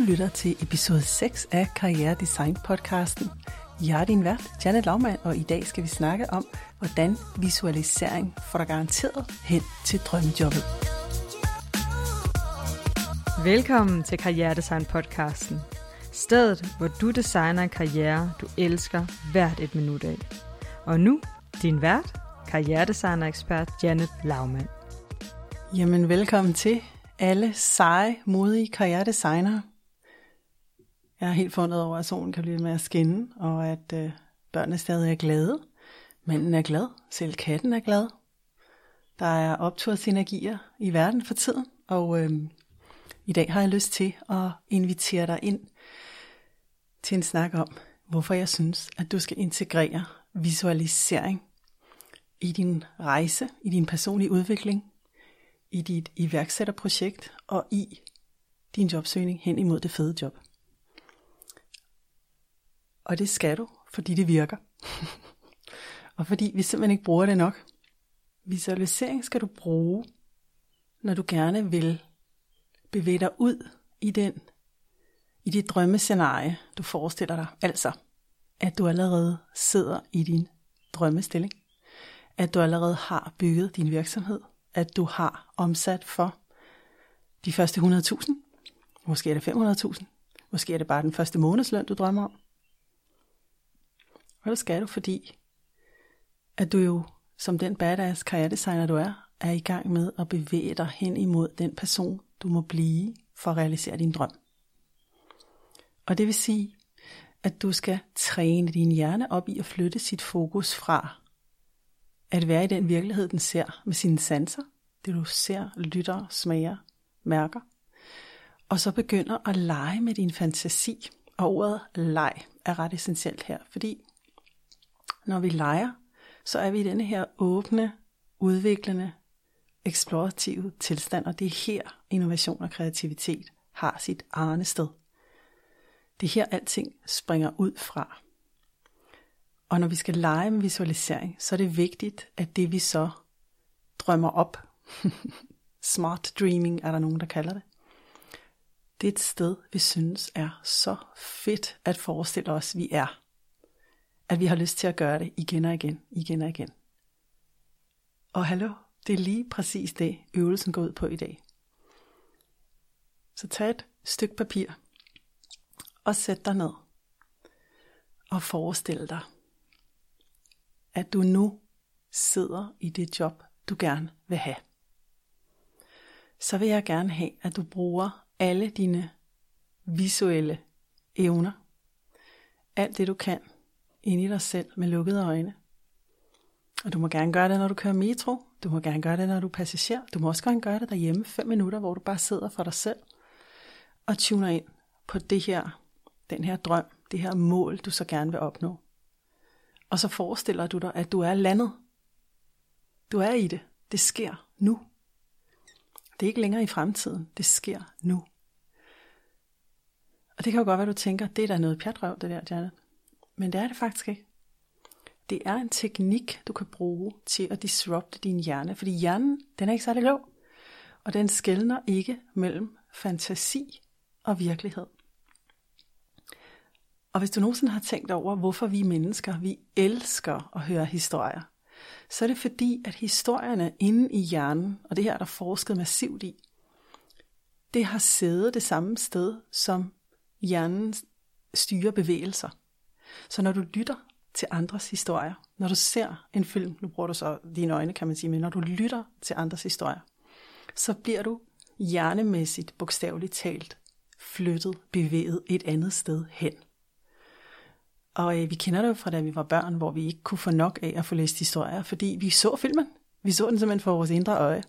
lytter til episode 6 af Karriere Design podcasten. Jeg er din vært, Janet Laumann, og i dag skal vi snakke om, hvordan visualisering får dig garanteret hen til drømmejobbet. Velkommen til Karriere Design podcasten. Stedet, hvor du designer en karriere, du elsker hvert et minut af. Og nu, din vært, karrieredesigner-ekspert Janet Laumann. Jamen, velkommen til alle seje, modige karrieredesignere. Jeg er helt fundet over, at solen kan blive med at skinne, og at øh, børnene stadig er glade. Manden er glad, selv katten er glad. Der er optursenergier i verden for tiden, og øh, i dag har jeg lyst til at invitere dig ind til en snak om, hvorfor jeg synes, at du skal integrere visualisering i din rejse, i din personlige udvikling, i dit iværksætterprojekt og i din jobsøgning hen imod det fede job. Og det skal du, fordi det virker. og fordi vi simpelthen ikke bruger det nok. Visualisering skal du bruge, når du gerne vil bevæge dig ud i den i dit drømmescenarie, du forestiller dig. Altså, at du allerede sidder i din drømmestilling. At du allerede har bygget din virksomhed. At du har omsat for de første 100.000. Måske er det 500.000. Måske er det bare den første månedsløn, du drømmer om. Og det skal du, fordi at du jo, som den badass karrieredesigner du er, er i gang med at bevæge dig hen imod den person, du må blive for at realisere din drøm. Og det vil sige, at du skal træne din hjerne op i at flytte sit fokus fra at være i den virkelighed, den ser med sine sanser, det du ser, lytter, smager, mærker, og så begynder at lege med din fantasi. Og ordet leg er ret essentielt her, fordi når vi leger, så er vi i denne her åbne, udviklende, eksplorative tilstand, og det er her innovation og kreativitet har sit arne sted. Det er her alting springer ud fra. Og når vi skal lege med visualisering, så er det vigtigt, at det vi så drømmer op, smart dreaming er der nogen, der kalder det, det er et sted, vi synes er så fedt at forestille os, vi er. At vi har lyst til at gøre det igen og igen, igen og igen. Og hallo, det er lige præcis det, øvelsen går ud på i dag. Så tag et stykke papir og sæt dig ned og forestil dig, at du nu sidder i det job, du gerne vil have. Så vil jeg gerne have, at du bruger alle dine visuelle evner. Alt det du kan ind i dig selv med lukkede øjne. Og du må gerne gøre det, når du kører metro. Du må gerne gøre det, når du er passager. Du må også gerne gøre det derhjemme 5 minutter, hvor du bare sidder for dig selv og tuner ind på det her, den her drøm, det her mål, du så gerne vil opnå. Og så forestiller du dig, at du er landet. Du er i det. Det sker nu. Det er ikke længere i fremtiden. Det sker nu. Og det kan jo godt være, du tænker, det er da noget pjatrøv, det der, Janet. Men det er det faktisk ikke. Det er en teknik, du kan bruge til at disrupte din hjerne. Fordi hjernen, den er ikke særlig lav, Og den skældner ikke mellem fantasi og virkelighed. Og hvis du nogensinde har tænkt over, hvorfor vi mennesker, vi elsker at høre historier, så er det fordi, at historierne inde i hjernen, og det her er der forsket massivt i, det har siddet det samme sted, som hjernen styrer bevægelser. Så når du lytter til andres historier, når du ser en film, nu bruger du så dine øjne, kan man sige, men når du lytter til andres historier, så bliver du hjernemæssigt, bogstaveligt talt, flyttet, bevæget et andet sted hen. Og øh, vi kender det jo fra da vi var børn, hvor vi ikke kunne få nok af at få læst historier, fordi vi så filmen. Vi så den simpelthen for vores indre øje.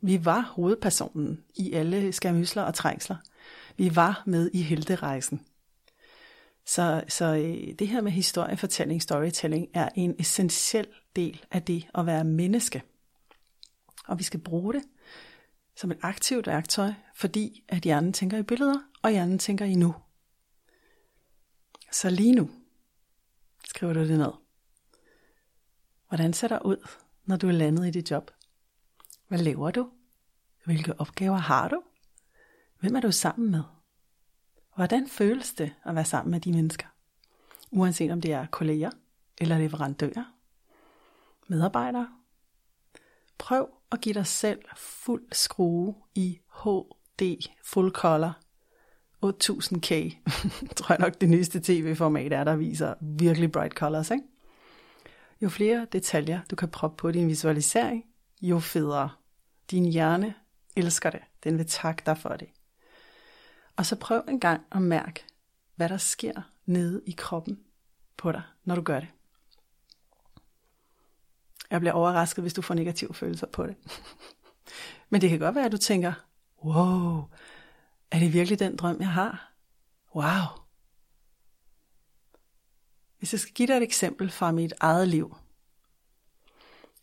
Vi var hovedpersonen i alle skamysler og trængsler. Vi var med i helterejsen. Så, så øh, det her med historiefortælling, storytelling, er en essentiel del af det at være menneske. Og vi skal bruge det som et aktivt værktøj, fordi at hjernen tænker i billeder, og hjernen tænker i nu. Så lige nu skriver du det ned. Hvordan ser det ud, når du er landet i dit job? Hvad laver du? Hvilke opgaver har du? Hvem er du sammen med? Hvordan føles det at være sammen med de mennesker? Uanset om det er kolleger eller leverandører, medarbejdere. Prøv at give dig selv fuld skrue i HD full color 8000K, tror jeg nok det nyeste tv-format er, der viser virkelig bright colors, ikke? Jo flere detaljer du kan proppe på din visualisering, jo federe. Din hjerne elsker det. Den vil takke dig for det. Og så prøv en gang at mærke, hvad der sker nede i kroppen på dig, når du gør det. Jeg bliver overrasket, hvis du får negative følelser på det. Men det kan godt være, at du tænker, wow, er det virkelig den drøm, jeg har? Wow. Hvis jeg skal give dig et eksempel fra mit eget liv,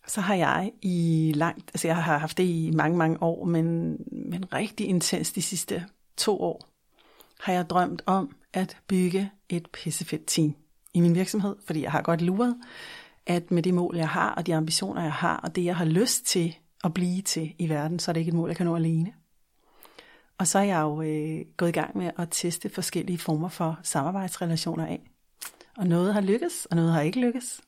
så har jeg i langt, altså jeg har haft det i mange, mange år, men, men rigtig intens de sidste to år, har jeg drømt om at bygge et pissefedt team i min virksomhed, fordi jeg har godt luret, at med det mål, jeg har, og de ambitioner, jeg har, og det, jeg har lyst til at blive til i verden, så er det ikke et mål, jeg kan nå alene. Og så er jeg jo øh, gået i gang med at teste forskellige former for samarbejdsrelationer af. Og noget har lykkes, og noget har ikke lykkes.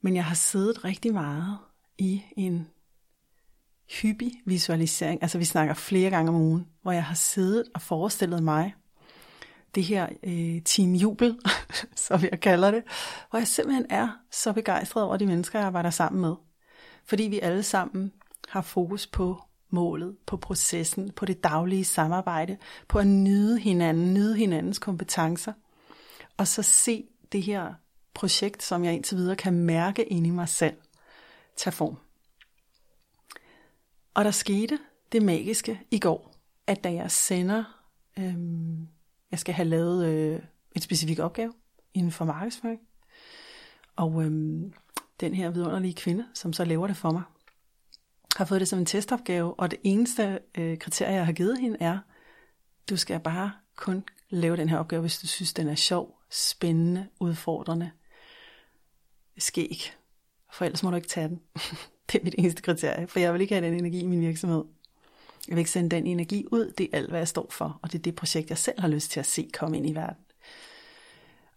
Men jeg har siddet rigtig meget i en hyppig visualisering, altså vi snakker flere gange om ugen, hvor jeg har siddet og forestillet mig det her øh, team jubel, som jeg kalder det, hvor jeg simpelthen er så begejstret over de mennesker, jeg arbejder sammen med. Fordi vi alle sammen har fokus på målet, på processen, på det daglige samarbejde, på at nyde hinanden, nyde hinandens kompetencer, og så se det her projekt, som jeg indtil videre kan mærke ind i mig selv, tage form. Og der skete det magiske i går, at da jeg sender, øh, jeg skal have lavet øh, en specifik opgave inden for markedsføring, og øh, den her vidunderlige kvinde, som så laver det for mig, har fået det som en testopgave, og det eneste øh, kriterie, jeg har givet hende, er, du skal bare kun lave den her opgave, hvis du synes, den er sjov, spændende, udfordrende, skæg. For ellers må du ikke tage den. det er mit eneste kriterie, for jeg vil ikke have den energi i min virksomhed. Jeg vil ikke sende den energi ud, det er alt, hvad jeg står for, og det er det projekt, jeg selv har lyst til at se komme ind i verden.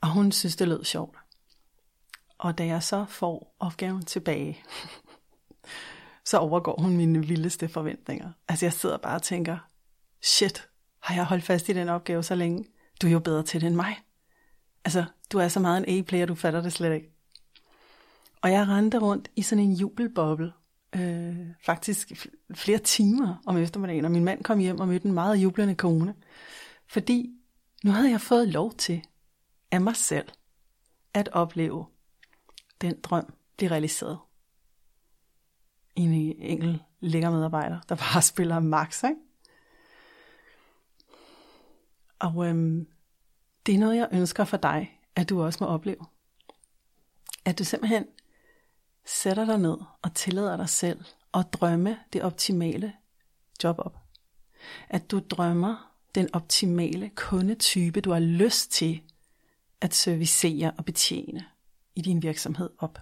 Og hun synes, det lød sjovt. Og da jeg så får opgaven tilbage, så overgår hun mine vildeste forventninger. Altså jeg sidder bare og tænker, shit, har jeg holdt fast i den opgave så længe? Du er jo bedre til det end mig. Altså, du er så meget en A-player, du fatter det slet ikke. Og jeg rendte rundt i sådan en jubelboble, øh, faktisk flere timer om eftermiddagen, og min mand kom hjem og mødte en meget jublende kone. Fordi nu havde jeg fået lov til af mig selv at opleve den drøm blive realiseret en øh, enkelt lækker medarbejder, der bare spiller max, ikke? Og øhm, det er noget, jeg ønsker for dig, at du også må opleve. At du simpelthen sætter dig ned og tillader dig selv at drømme det optimale job op. At du drømmer den optimale kundetype, du har lyst til at servicere og betjene i din virksomhed op.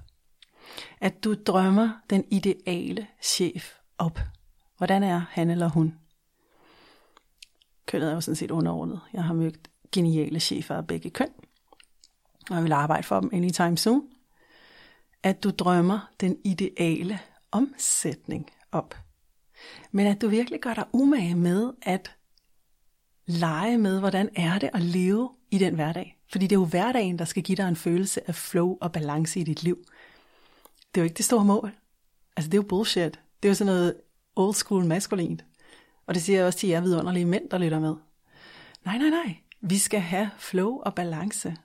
At du drømmer den ideale chef op. Hvordan er han eller hun? Kønnet er jo sådan set underordnet. Jeg har mødt geniale chefer af begge køn, og jeg vil arbejde for dem anytime soon. At du drømmer den ideale omsætning op. Men at du virkelig gør dig umage med at lege med, hvordan er det at leve i den hverdag. Fordi det er jo hverdagen, der skal give dig en følelse af flow og balance i dit liv det er jo ikke det store mål. Altså det er jo bullshit. Det er jo sådan noget old school maskulint. Og det siger jeg også til jer vidunderlige mænd, der lytter med. Nej, nej, nej. Vi skal have flow og balance.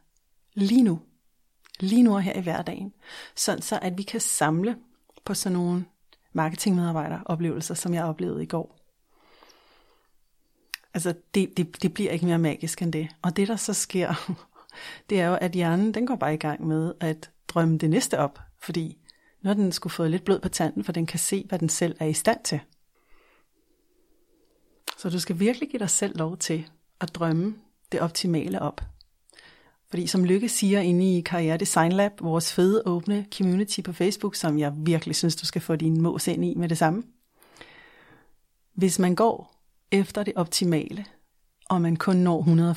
Lige nu. Lige nu og her i hverdagen. Sådan så, at vi kan samle på sådan nogle marketingmedarbejderoplevelser, som jeg oplevede i går. Altså, det, det, det bliver ikke mere magisk end det. Og det, der så sker, det er jo, at hjernen, den går bare i gang med at drømme det næste op. Fordi nu har den skulle fået lidt blod på tanden, for den kan se, hvad den selv er i stand til. Så du skal virkelig give dig selv lov til at drømme det optimale op. Fordi som Lykke siger inde i Karriere Design Lab, vores fede åbne community på Facebook, som jeg virkelig synes, du skal få din mås ind i med det samme. Hvis man går efter det optimale, og man kun når 100,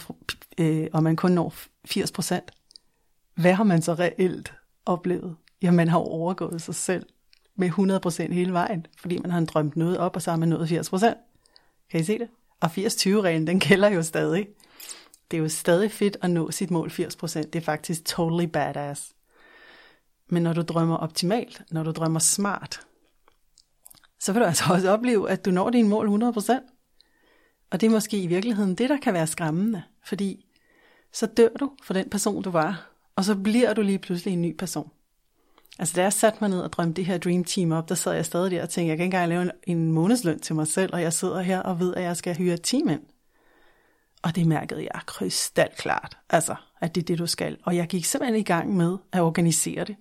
øh, og man kun når 80 procent, hvad har man så reelt oplevet? Ja, man har overgået sig selv med 100 procent hele vejen, fordi man har drømt noget op, og så har man nået 80 procent. Kan I se det? Og 80-20-reglen, den gælder jo stadig. Det er jo stadig fedt at nå sit mål 80%. Det er faktisk totally badass. Men når du drømmer optimalt, når du drømmer smart, så vil du altså også opleve, at du når dine mål 100%. Og det er måske i virkeligheden det, der kan være skræmmende, fordi så dør du for den person, du var, og så bliver du lige pludselig en ny person. Altså da jeg satte mig ned og drømte det her Dream Team op, der sad jeg stadig der og tænkte, jeg kan ikke engang lave en månedsløn til mig selv, og jeg sidder her og ved, at jeg skal hyre et team ind. Og det mærkede jeg krystalklart, altså, at det er det, du skal. Og jeg gik simpelthen i gang med at organisere det.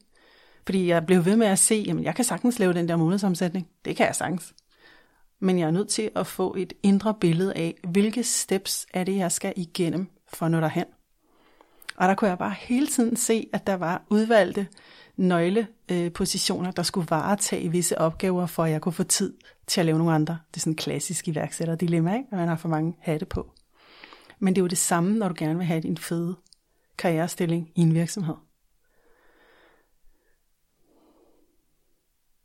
Fordi jeg blev ved med at se, jamen jeg kan sagtens lave den der månedsomsætning. Det kan jeg sagtens. Men jeg er nødt til at få et indre billede af, hvilke steps er det, jeg skal igennem for at nå derhen. Og der kunne jeg bare hele tiden se, at der var udvalgte nøglepositioner, der skulle varetage visse opgaver, for at jeg kunne få tid til at lave nogle andre. Det er sådan en klassisk iværksætterdilemma, ikke? at man har for mange hatte på. Men det er jo det samme, når du gerne vil have din fede karrierestilling i en virksomhed.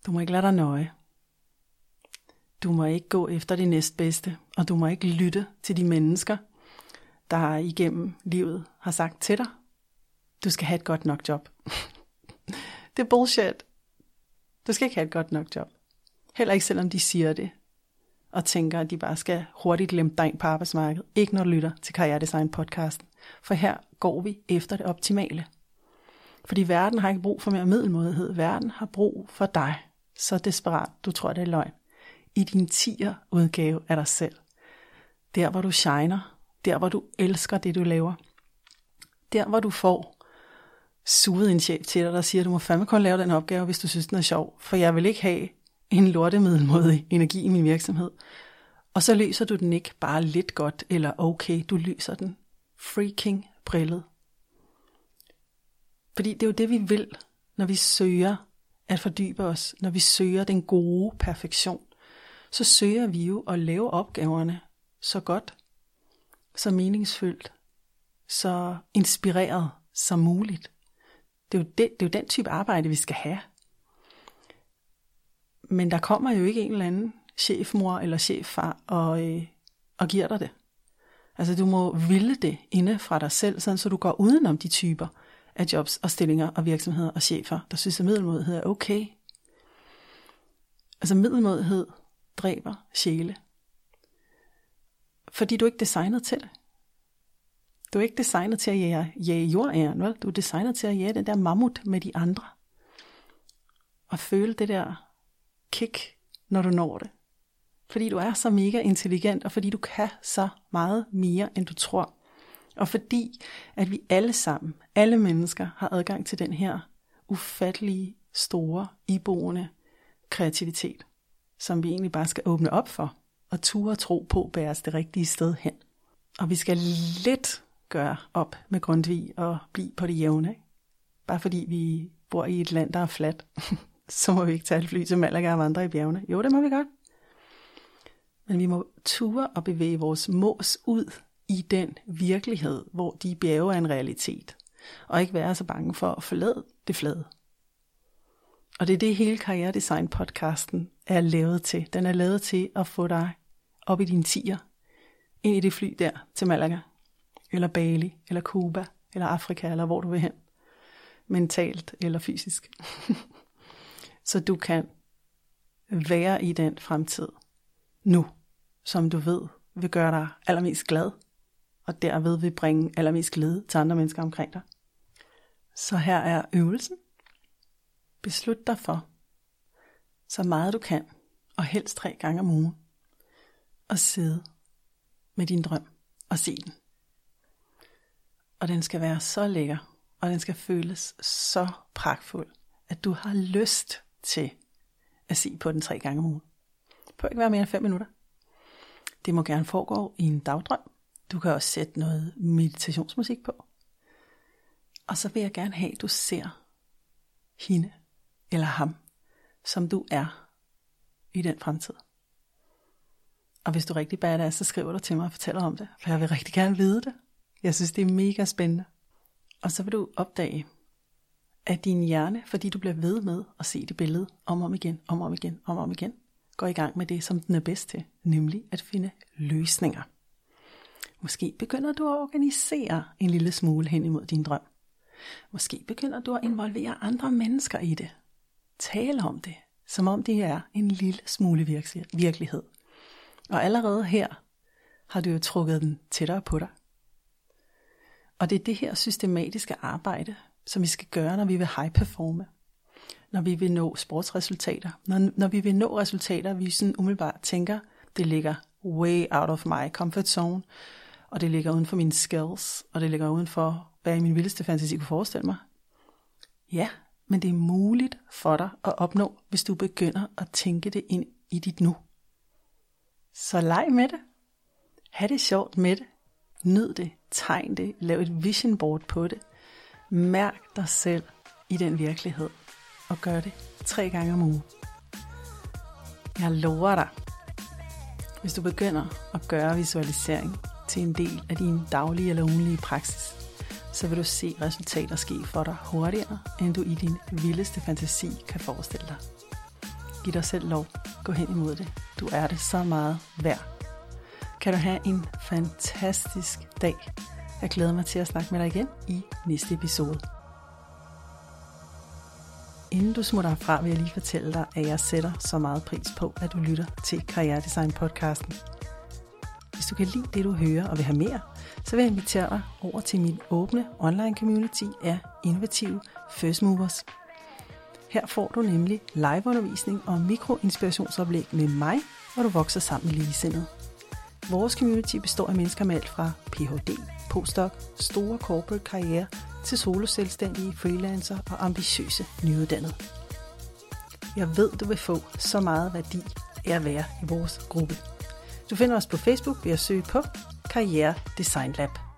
Du må ikke lade dig nøje. Du må ikke gå efter det næstbedste, og du må ikke lytte til de mennesker, der igennem livet har sagt til dig, du skal have et godt nok job. det er bullshit. Du skal ikke have et godt nok job. Heller ikke selvom de siger det, og tænker, at de bare skal hurtigt lempe dig ind på arbejdsmarkedet. Ikke når du lytter til Karrieredesign podcasten. For her går vi efter det optimale. Fordi verden har ikke brug for mere middelmodighed. Verden har brug for dig så desperat, du tror, det er løgn, i din tiger udgave af dig selv. Der, hvor du shiner, der, hvor du elsker det, du laver. Der, hvor du får suget en chef til dig, der siger, du må fandme kun lave den opgave, hvis du synes, den er sjov, for jeg vil ikke have en lortemiddelmodig energi i min virksomhed. Og så løser du den ikke bare lidt godt, eller okay, du løser den freaking brillet. Fordi det er jo det, vi vil, når vi søger at fordybe os, når vi søger den gode perfektion, så søger vi jo at lave opgaverne så godt, så meningsfyldt, så inspireret som muligt. Det er, jo det, det er jo den type arbejde, vi skal have. Men der kommer jo ikke en eller anden chefmor eller cheffar og, øh, og giver dig det. Altså du må ville det inde fra dig selv, sådan så du går udenom de typer, af jobs og stillinger og virksomheder og chefer, der synes, at middelmodighed er okay. Altså middelmodighed dræber sjæle. Fordi du er ikke designet til det. Du er ikke designet til at jage, jage jordæren, vel? Du er designet til at jage den der mammut med de andre. Og føle det der kick, når du når det. Fordi du er så mega intelligent, og fordi du kan så meget mere, end du tror. Og fordi, at vi alle sammen, alle mennesker, har adgang til den her ufattelige, store, iboende kreativitet, som vi egentlig bare skal åbne op for, og ture tro på bæres det rigtige sted hen. Og vi skal lidt gøre op med Grundtvig og blive på det jævne. Ikke? Bare fordi vi bor i et land, der er fladt, så må vi ikke tage et fly til Malaga og vandre i bjergene. Jo, det må vi godt. Men vi må ture og bevæge vores mås ud i den virkelighed, hvor de bjerge er en realitet, og ikke være så bange for at forlade det flade. Og det er det hele Karrieredesign podcasten er lavet til. Den er lavet til at få dig op i din tiger, ind i det fly der til Malaga, eller Bali, eller Cuba, eller Afrika, eller hvor du vil hen. Mentalt eller fysisk. så du kan være i den fremtid nu, som du ved vil gøre dig allermest glad og derved vil bringe allermest glæde til andre mennesker omkring dig. Så her er øvelsen. Beslut dig for, så meget du kan, og helst tre gange om ugen, og sidde med din drøm og se den. Og den skal være så lækker, og den skal føles så pragtfuld, at du har lyst til at se på den tre gange om ugen. Det bør ikke være mere end 5 minutter. Det må gerne foregå i en dagdrøm, du kan også sætte noget meditationsmusik på. Og så vil jeg gerne have, at du ser hende eller ham, som du er i den fremtid. Og hvis du er rigtig badass, så skriver du til mig og fortæller om det, for jeg vil rigtig gerne vide det. Jeg synes, det er mega spændende. Og så vil du opdage, at din hjerne, fordi du bliver ved med at se det billede om og om igen, om og om igen, om og om igen, går i gang med det, som den er bedst til, nemlig at finde løsninger. Måske begynder du at organisere en lille smule hen imod din drøm. Måske begynder du at involvere andre mennesker i det. Tale om det, som om det er en lille smule virkelighed. Og allerede her har du jo trukket den tættere på dig. Og det er det her systematiske arbejde, som vi skal gøre, når vi vil high performe. Når vi vil nå sportsresultater. Når, når vi vil nå resultater, vi sådan umiddelbart tænker, det ligger way out of my comfort zone, og det ligger uden for mine skills, og det ligger uden for, hvad i min vildeste fantasi kunne forestille mig. Ja, men det er muligt for dig at opnå, hvis du begynder at tænke det ind i dit nu. Så leg med det. Ha' det sjovt med det. Nyd det. Tegn det. Lav et vision board på det. Mærk dig selv i den virkelighed. Og gør det tre gange om ugen. Jeg lover dig, hvis du begynder at gøre visualisering til en del af din daglige eller ugenlige praksis, så vil du se resultater ske for dig hurtigere, end du i din vildeste fantasi kan forestille dig. Giv dig selv lov. Gå hen imod det. Du er det så meget værd. Kan du have en fantastisk dag. Jeg glæder mig til at snakke med dig igen i næste episode. Inden du smutter herfra, vil jeg lige fortælle dig, at jeg sætter så meget pris på, at du lytter til Karrieredesign podcasten. Hvis du kan lide det, du hører og vil have mere, så vil jeg invitere dig over til min åbne online community af innovative first movers. Her får du nemlig liveundervisning og mikroinspirationsoplæg med mig, hvor du vokser sammen med ligesindede. Vores community består af mennesker med alt fra Ph.D., postdoc, store corporate karriere til soloselvstændige, freelancer og ambitiøse nyuddannede. Jeg ved, du vil få så meget værdi af at være i vores gruppe. Du finder os på Facebook ved at søge på Karriere Design Lab.